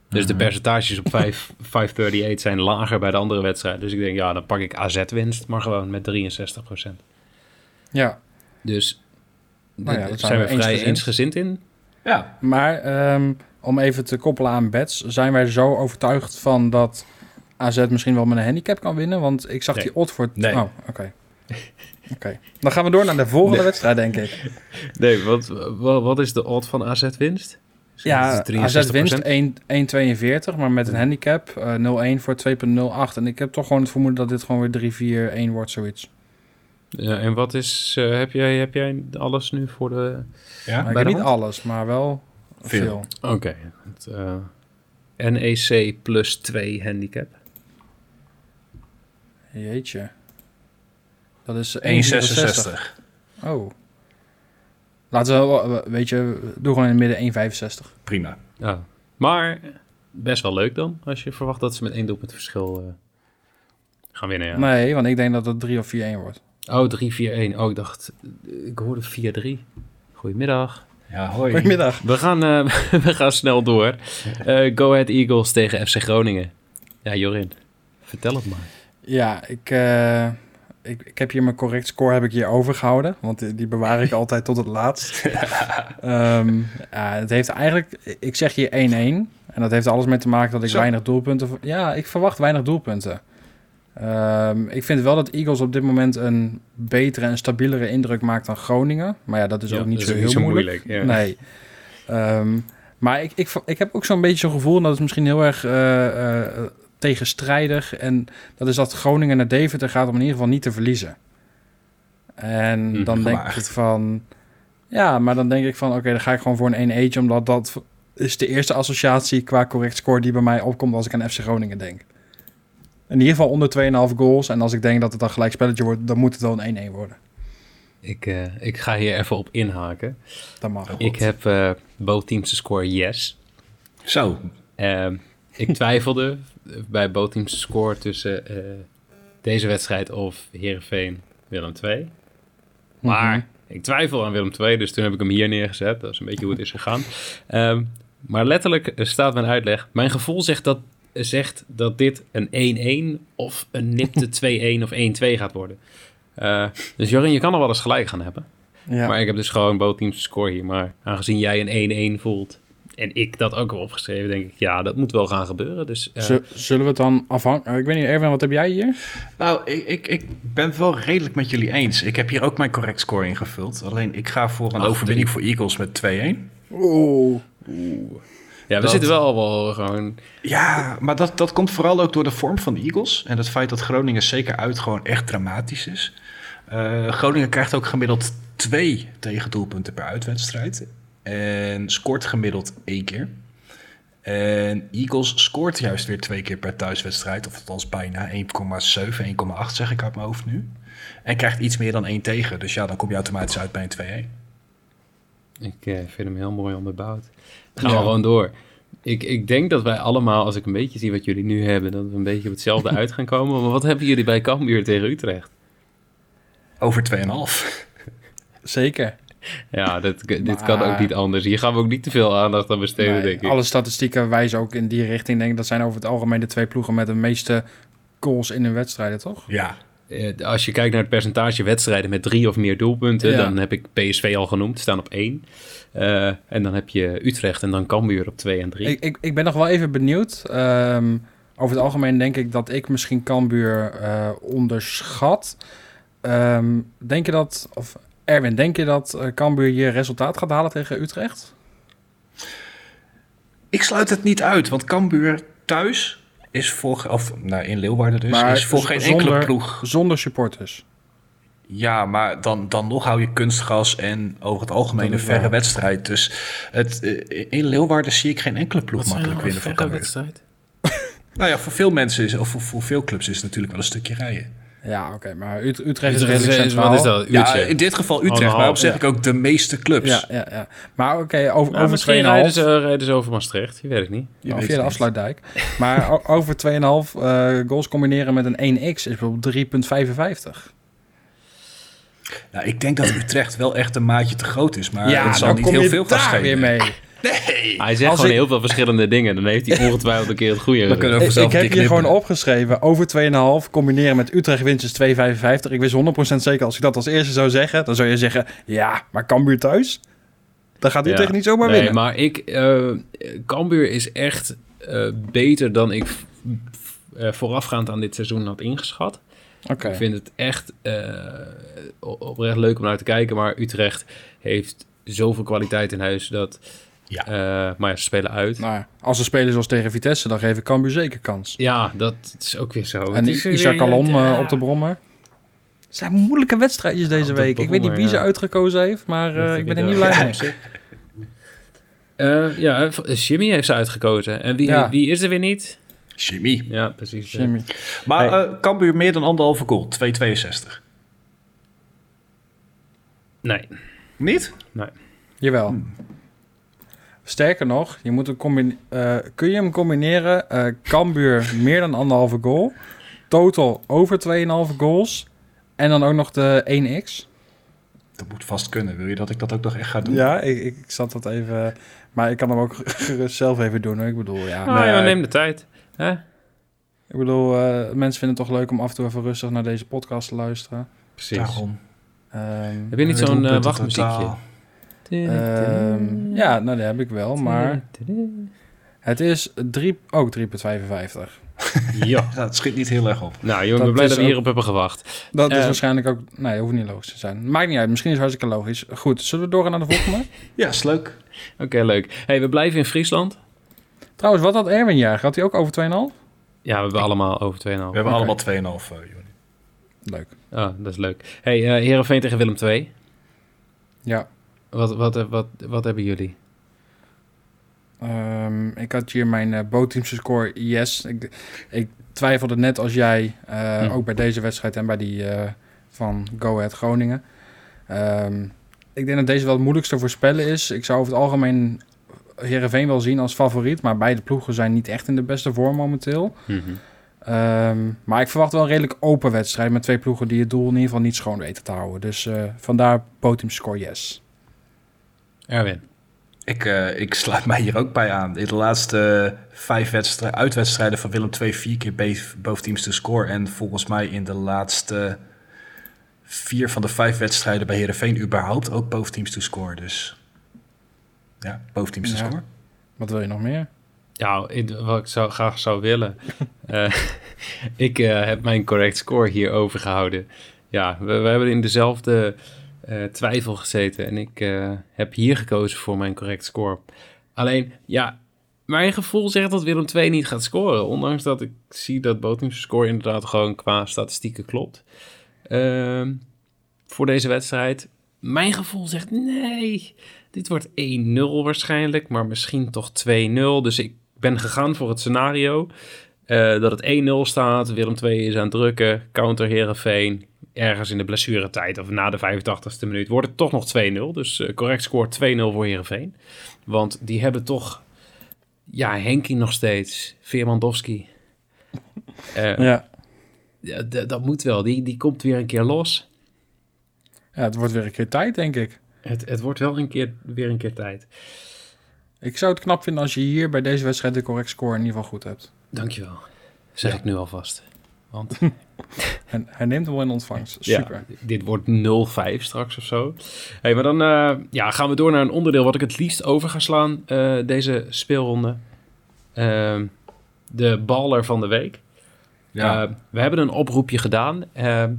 Dus de percentages op 5, 538 zijn lager bij de andere wedstrijden. Dus ik denk, ja, dan pak ik AZ-winst, maar gewoon met 63%. ja. Dus Nou ja, daar zijn, zijn we vrij eensgezind. eensgezind in. Ja, Maar ehm, om even te koppelen aan bets, zijn wij zo overtuigd van dat AZ misschien wel met een handicap kan winnen? Want ik zag Nee. die odd voor... Nee. Oh, oké. Oké. Dan gaan we door naar de volgende Nee. wedstrijd, denk ik. Nee, wat, wat, wat is de odd van AZ-winst? Ja, AZ winst 1. 1 1,42, maar met een handicap eh 0,1 voor 2,08. En ik heb toch gewoon het vermoeden dat dit gewoon weer 3-4-1 wordt, zoiets. Ja, en wat is, eh, heb, jij, heb jij alles nu voor de... ja. Bij de niet alles, maar wel veel. Veel. Oké. het, eh, NEC plus 2 handicap. Jeetje. Dat is 1,66. 1,66. Oh. Laten we, weet je, doe gewoon in het midden 1,65. Prima. Ja. Maar best wel leuk dan, als je verwacht dat ze met één doelpunt verschil eh, gaan winnen. Ja. Nee, want ik denk dat het 3 of 4-1 wordt. Oh, 3-4-1. Oh, ik dacht, ik hoorde 4-3. Goedemiddag. Ja, hoi. Goedemiddag. We gaan, eh, we gaan snel door. Eh, Go Ahead Eagles tegen FC Groningen. Ja, Jorin, vertel het maar. Ja, ik, eh, ik, ik heb hier mijn correct score heb ik hier overgehouden. Want die, die bewaar ik altijd tot het laatst. Ehm, ja, het heeft eigenlijk... Ik zeg hier 1-1. En dat heeft alles mee te maken dat ik Zo. weinig doelpunten... Ja, ik verwacht weinig doelpunten. Ehm, ik vind wel dat Eagles op dit moment een betere en stabielere indruk maakt dan Groningen. Maar ja, dat is Ja, ook niet zo heel niet zo moeilijk. moeilijk, ja. Nee. Ehm, maar ik, ik, ik heb ook zo'n beetje zo'n gevoel, en dat is misschien heel erg eh, eh, tegenstrijdig. En dat is dat Groningen naar Deventer gaat om in ieder geval niet te verliezen. En Hm, dan denk gewaagd. ik van... Ja, maar dan denk ik van, oké, dan ga ik gewoon voor een 1 eentje, omdat dat is de eerste associatie qua correct score die bij mij opkomt als ik aan FC Groningen denk. In ieder geval onder 2,5 goals. En als ik denk dat het dan gelijk spelletje wordt, dan moet het wel een 1-1 worden. Ik, eh, ik ga hier even op inhaken. Dat mag. Ik heb eh both teams te score yes. Zo, Ehm, ik twijfelde bij both teams te score tussen eh, deze wedstrijd of Heerenveen Willem 2. Maar Mhm. ik twijfel aan Willem 2, dus toen heb ik hem hier neergezet. Dat is een beetje hoe het is gegaan. Ehm, Maar letterlijk eh, staat mijn uitleg. Mijn gevoel zegt dat, zegt dat dit een 1-1 of een nipte 2-1 of 1-2 gaat worden. Uh, dus Jorin, je kan er wel eens gelijk gaan hebben. Ja. Maar ik heb dus gewoon bootteams score hier. Maar aangezien jij een 1-1 voelt en ik dat ook heb opgeschreven, denk ik, ja, dat moet wel gaan gebeuren. Dus, uh... Zullen we het dan afhangen? Ik weet niet, Erwin, wat heb jij hier? Nou, ik, ik, ik ben het wel redelijk met jullie eens. Ik heb hier ook mijn correct score ingevuld. Alleen ik ga voor een Ach, overwinning voor Eagles met 2-1. Oeh. Ja, we Dat- zitten wel wel gewoon... Ja, maar dat, dat komt vooral ook door de vorm van de Eagles. En het feit dat Groningen zeker uit gewoon echt dramatisch is. Eh, Groningen krijgt ook gemiddeld twee tegendoelpunten per uitwedstrijd. En scoort gemiddeld één keer. En Eagles scoort juist weer twee keer per thuiswedstrijd. Of althans bijna 1,7, 1,8 zeg ik uit mijn hoofd nu. En krijgt iets meer dan één tegen. Dus ja, dan kom je automatisch uit bij een 2-1. Ik eh, vind hem heel mooi onderbouwd. Dan gaan Ja. we gewoon door. Ik, ik denk dat wij allemaal, als ik een beetje zie wat jullie nu hebben, dat we een beetje op hetzelfde uit gaan komen. Maar wat hebben jullie bij Cambuur tegen Utrecht? Over 2,5. Zeker. Ja, dit, dit kan ook niet anders. Hier gaan we ook niet te veel aandacht aan besteden, Nee, denk ik. alle statistieken wijzen ook in die richting. Ik denk dat zijn over het algemeen de twee ploegen met de meeste goals in hun wedstrijden, toch? Ja, Eh, Als je kijkt naar het percentage wedstrijden met drie of meer doelpunten, Ja. dan heb ik PSV al genoemd, staan op één. Eh, en dan heb je Utrecht en dan Cambuur op twee en drie. Ik, ik, ik ben nog wel even benieuwd. Ehm, over het algemeen denk ik dat ik misschien Cambuur eh onderschat. Ehm, denk je dat, of Erwin, denk je dat eh, Cambuur hier resultaat gaat halen tegen Utrecht? Ik sluit het niet uit, want Cambuur thuis is voor, of nou, in Leeuwarden dus, Maar is voor geen zonder- enkele ploeg. Zonder supporters. Ja, maar dan, dan nog hou je kunstgas en over het algemeen een verre waar. wedstrijd. Dus het, eh, in Leeuwarden zie ik geen enkele ploeg makkelijk winnen van Cambuur. wedstrijd? Nou ja, voor veel mensen, is, of voor, voor veel clubs is het natuurlijk wel een stukje rijden. Ja, oké, maar Ut- Utrecht is Utrecht redelijk is, centraal. wat is dat? Ja, Uurtje. in dit geval Utrecht, maar op zeg ja. ik ook de meeste clubs. Ja, ja, ja. Maar oké, over, Nou, over 2,5. misschien rijden ze, rijden ze over Maastricht, je weet het niet. Je Nou, weet via de afsluitdijk. Maar over 2,5 eh, goals combineren met een 1x is bijvoorbeeld 3,55. Nou, ik denk dat Utrecht wel echt een maatje te groot is, maar ja, het zal dan niet kom heel je veel gaan daar schelen. weer mee. Hij zegt Als gewoon ik- heel veel verschillende dingen. Dan heeft hij ongetwijfeld een keer het goede Dan kunnen we Ik, ik heb hier knippen. gewoon opgeschreven. Over 2,5 combineren met Utrecht winst is 2,55. Ik wist 100% zeker als ik dat als eerste zou zeggen. Dan zou je zeggen, ja, maar Cambuur thuis? Dan gaat Utrecht Ja. niet zomaar nee, winnen. maar ik... eh Cambuur is echt eh, beter dan ik eh, voorafgaand aan dit seizoen had ingeschat. Oké. Ik vind het echt eh, oprecht leuk om naar te kijken. Maar Utrecht heeft zoveel kwaliteit in huis dat... Ja. eh, maar ja, ze spelen uit. Nou, ja, als ze spelen zoals tegen Vitesse, dan geven Cambuur zeker kans. Ja, dat is ook weer zo. En Isaac Alon ja. eh, op de brommer. Het zijn moeilijke wedstrijdjes deze week. Ik weet niet wie ze ja. uitgekozen heeft, maar eh, ik ben er niet blij Ja. mee. Eh, ja, Jimmy heeft ze uitgekozen. En wie, Ja. wie is er weer niet? Chemie. Ja, precies. Jimmy. Maar Hey. eh Cambuur meer dan anderhalve goal, 2,62. Nee. Niet? Jawel. Hmm. Sterker nog, je moet hem combine- eh, kun je hem combineren? eh Cambuur meer dan anderhalve goal. Total over 2,5 goals. En dan ook nog de 1x. Dat moet vast kunnen. Wil je dat ik dat ook nog echt ga doen? Ja, ik, ik zat dat even... Maar ik kan hem ook gerust zelf even doen. Hoor. Ik bedoel, ja. Nou ja, Nee. neem de tijd. Hè? Ik bedoel, eh, mensen vinden het toch leuk om af en toe even rustig naar deze podcast te luisteren. Precies. Daarom. Ehm, Heb je niet zo'n wachtmuziekje? Ehm, ja, nou dat heb ik wel. Maar het is 3, ook 3,55. Ja. Ja, het schiet niet heel erg op. Nou, jongen, ik Dat ben blij dat we ook- hierop hebben gewacht. Dat is Eh, waarschijnlijk ook... Nee, dat hoeft niet logisch te zijn. Maakt niet uit. Misschien is het hartstikke logisch. Goed, zullen we doorgaan naar de volgende? Ja, is leuk. Oké, leuk. hey, we blijven in Friesland. Trouwens, wat had Erwin jaar? Gaat hij ook over 2,5? Ja, we hebben allemaal over 2,5. We hebben allemaal 2,5 uh, juni. Leuk. Ah, dat is leuk. hey, eh Heerenveen tegen Willem 2. Ja. Wat, wat, wat, wat, hebben jullie? Ehm, ik had hier mijn uh, bootteamse score yes. Ik, ik twijfelde net als jij, eh, Hm. ook bij deze wedstrijd en bij die eh, van Go Ahead Groningen. Ehm, ik denk dat deze wel het moeilijkste voorspellen is. Ik zou over het algemeen Heerenveen wel zien als favoriet, maar beide ploegen zijn niet echt in de beste vorm momenteel. Mhm. Ehm, maar ik verwacht wel een redelijk open wedstrijd met twee ploegen die het doel in ieder geval niet schoon weten te houden. Dus eh, vandaar bootteam score yes. Erwin. Ik, eh, ik sluit mij hier ook bij aan. In de laatste vijf wedstrijden, uitwedstrijden van Willem II vier keer boven teams te scoren. En volgens mij in de laatste vier van de vijf wedstrijden bij Heerenveen überhaupt ook boven teams to score. Dus ja, boven teams to Ja. score. Wat wil je nog meer? Ja, wat ik zou, graag zou willen. Eh, ik eh, heb mijn correct score hier overgehouden. Ja, we, we hebben in dezelfde eh, twijfel gezeten. En ik eh, heb hier gekozen voor mijn correct score. Alleen, ja, mijn gevoel zegt dat Willem II niet gaat scoren. Ondanks dat ik zie dat Botems score inderdaad gewoon qua statistieken klopt. Ehm, voor deze wedstrijd. Mijn gevoel zegt nee. Dit wordt 1-0 waarschijnlijk, maar misschien toch 2-0. Dus ik ben gegaan voor het scenario eh, dat het 1-0 staat. Willem II is aan het drukken. Counter Herenveen. Ergens in de blessuretijd of na de 85ste minuut wordt het toch nog 2-0. Dus eh, correct score 2-0 voor Herenveen. Want die hebben toch, ja, Henkie nog steeds. Veermandowski. Eh, Ja. dat moet wel. Die, die komt weer een keer los. ja, het wordt weer een keer tijd, denk ik. Het, het wordt wel een keer, weer een keer tijd. Ik zou het knap vinden als je hier bij deze wedstrijd de correct score in ieder geval goed hebt. Dankjewel. Zeg Ja. ik nu alvast. Want En hij neemt hem wel in ontvangst. Ja, Super. dit wordt 0-5 straks of zo. Hey, maar dan eh, ja, gaan we door naar een onderdeel wat ik het liefst over ga slaan eh, deze speelronde. Ehm, de baller van de week. Ja, Eh, we hebben een oproepje gedaan. Ehm,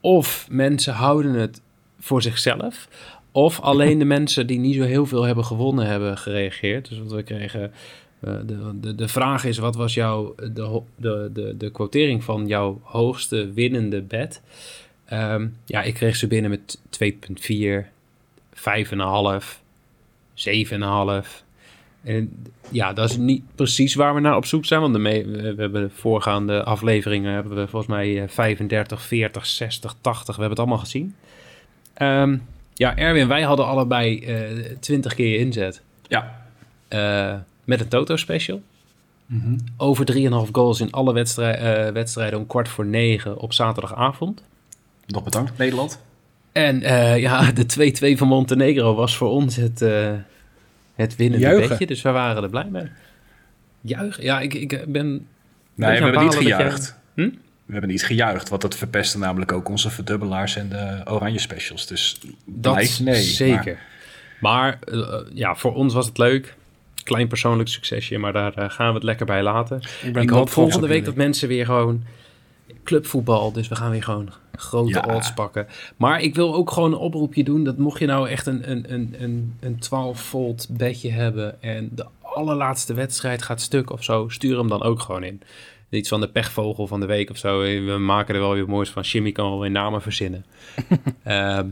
of mensen houden het voor zichzelf. Of alleen de mensen die niet zo heel veel hebben gewonnen hebben gereageerd. Dus wat we kregen. Eh, de, de, de vraag is: wat was jouw de, de, de, de quotering van jouw hoogste winnende bet? Ehm, ja, ik kreeg ze binnen met 2,4, 5,5, 7,5. En ja, dat is niet precies waar we naar op zoek zijn. Want de we, we hebben de voorgaande afleveringen hebben we volgens mij eh, 35, 40, 60, 80. We hebben het allemaal gezien. Ehm, ja, Erwin, wij hadden allebei eh 20 keer je inzet. ja. eh, met een Toto special. Mhm. Over 3,5 goals in alle wedstrij- eh, wedstrijden om kwart voor negen op zaterdagavond. Nog bedankt, Nederland. En eh, ja, de 2-2 van Montenegro was voor ons het, eh, het winnende Juichen. bedje. Dus we waren er blij mee. Juichen? Ja, ik, ik ben... Nee, we hebben niet jij- gejuicht. Hm? We hebben niet gejuicht, want dat verpestte namelijk ook onze verdubbelaars en de oranje specials. Dus Dat nee. zeker. Maar, eh, ja, voor ons was het leuk. Klein persoonlijk succesje, maar daar eh, gaan we het lekker bij laten. Ik hoop volgende week dat mensen weer gewoon clubvoetbal, dus we gaan weer gewoon grote Ja. odds pakken. Maar ik wil ook gewoon een oproepje doen, dat mocht je nou echt een, een, een, een, een 12-volt bedje hebben en de allerlaatste wedstrijd gaat stuk of zo, stuur hem dan ook gewoon in. Iets van de pechvogel van de week of zo. We maken er wel weer moois van. Jimmy kan wel weer namen verzinnen. Ehm,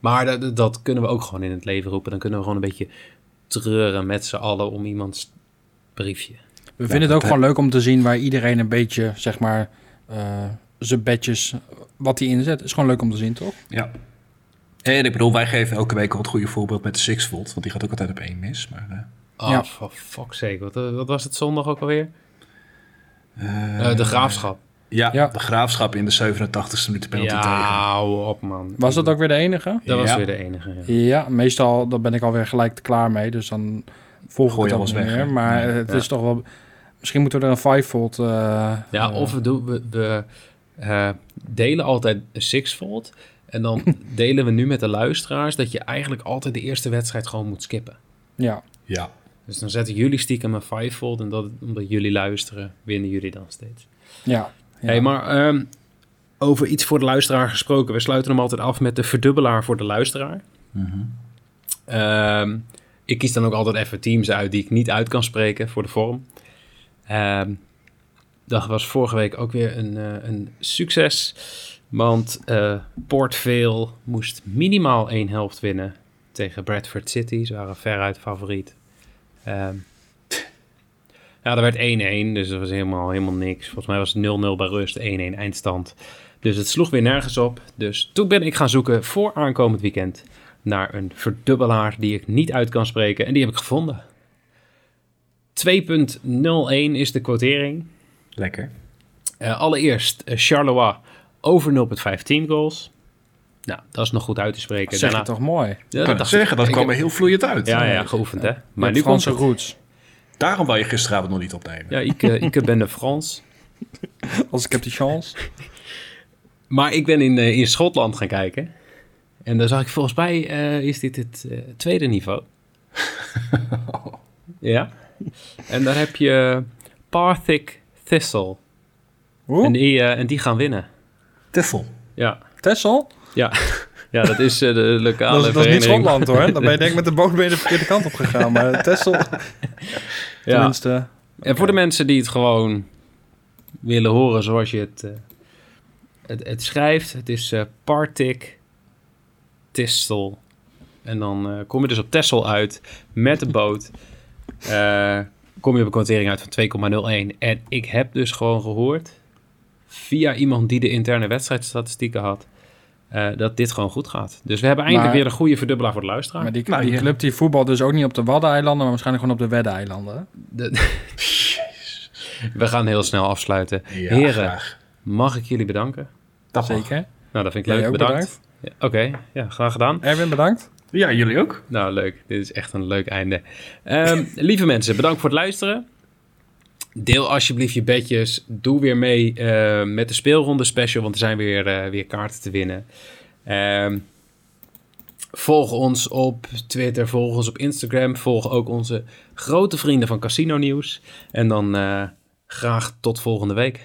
maar dat, dat kunnen we ook gewoon in het leven roepen. Dan kunnen we gewoon een beetje treuren met z'n allen om iemands briefje. We vinden het ook gewoon leuk om te zien waar iedereen een beetje, zeg maar, eh, zijn bedjes, wat hij inzet. Is gewoon leuk om te zien, toch? Ja. En ik bedoel, wij geven elke week al het goede voorbeeld met de Six Volt, want die gaat ook altijd op één mis. Maar, eh, Oh, Ja. for fuck's sake. Wat, eh, wat was het zondag ook alweer? de graafschap. Ja, Ja. de graafschap in de 87e minuut penalty Ja, tegen. hou op man. Was dat ook weer de enige? Dat was Ja. weer de enige. Ja. Ja, meestal dan ben ik alweer gelijk klaar mee. Dus dan volg ik Gooi het niet weg, meer. Maar het ja. is toch wel... Misschien moeten we er een 5 volt... eh, Ja, eh, of we, doen, we, we eh, delen altijd een sixfold. En dan delen we nu met de luisteraars dat je eigenlijk altijd de eerste wedstrijd gewoon moet skippen. Ja, Ja. Dus dan zetten jullie stiekem een fivefold. En dat, omdat jullie luisteren, winnen jullie dan steeds. ja. Ja. Hey, maar ehm, over iets voor de luisteraar gesproken. We sluiten hem altijd af met de verdubbelaar voor de luisteraar. Mhm. Ehm, ik kies dan ook altijd even teams uit die ik niet uit kan spreken voor de vorm. Ehm, dat was vorige week ook weer een, eh, een succes. Want eh Port Vale moest minimaal één helft winnen tegen Bradford City. Ze waren veruit favoriet. Ehm, ja, dat werd 1-1, dus dat was helemaal, helemaal niks. Volgens mij was het 0-0 bij rust, 1-1 eindstand. Dus het sloeg weer nergens op. Dus toen ben ik gaan zoeken voor aankomend weekend naar een verdubbelaar die ik niet uit kan spreken. En die heb ik gevonden. 2.01 is de quotering. Lekker. Eh, allereerst Charleroi over 0.15 goals. Nou, dat is nog goed uit te spreken. Zeg je Daarna- toch mooi. Ja, Ik kan het dacht zeggen, dat ik. kwam Ik er heel vloeiend uit. Ja, ja, geoefend, hè. Maar nu komt het. roots. Daarom wou je gisteravond nog niet opnemen. Ja, ik, eh, ik ben de Frans. Als ik heb die chance. Maar ik ben in, eh, in Schotland gaan kijken. En daar zag ik volgens mij, eh, is dit het eh, tweede niveau. ja. En daar heb je Partick Thistle. Hoe? En die, eh, en die gaan winnen. Teffel. Ja. Texel? Ja. ja, dat is eh, de lokale Dat is, dat is niet. Schotland hoor. Dan ben je denk ik met de boot ben je de verkeerde kant op gegaan. Maar Texel, Ja. tenminste... En voor de mensen die het gewoon willen horen zoals je het, eh, het, het schrijft, het is eh Partick Thistle. En dan eh, kom je dus op Texel uit met de boot. Kom je op een kwartering uit van 2,01. En ik heb dus gewoon gehoord, via iemand die de interne wedstrijdstatistieken had, eh, dat dit gewoon goed gaat. Dus we hebben eindelijk Maar- weer een goede verdubbelaar voor de luisteraar. Maar die, Nou, die ja. club die voetbal dus ook niet op de Waddeneilanden, maar waarschijnlijk gewoon op de Weddeneilanden. we gaan heel snel afsluiten. Ja, Heren, graag. mag ik jullie bedanken? Dat mag. Zeker. Nou, dat vind ik Jij leuk. ook Bedankt. Ja, Oké, ja, graag gedaan. Erwin, bedankt. Ja, jullie ook. Nou, leuk. Dit is echt een leuk einde. Ehm, lieve mensen, bedankt voor het luisteren. Deel alsjeblieft je bedjes. Doe weer mee eh, met de speelronde special, want er zijn weer, eh, weer kaarten te winnen. Ehm, volg ons op Twitter, volg ons op Instagram. Volg ook onze grote vrienden van Casino Nieuws. En dan eh, graag tot volgende week.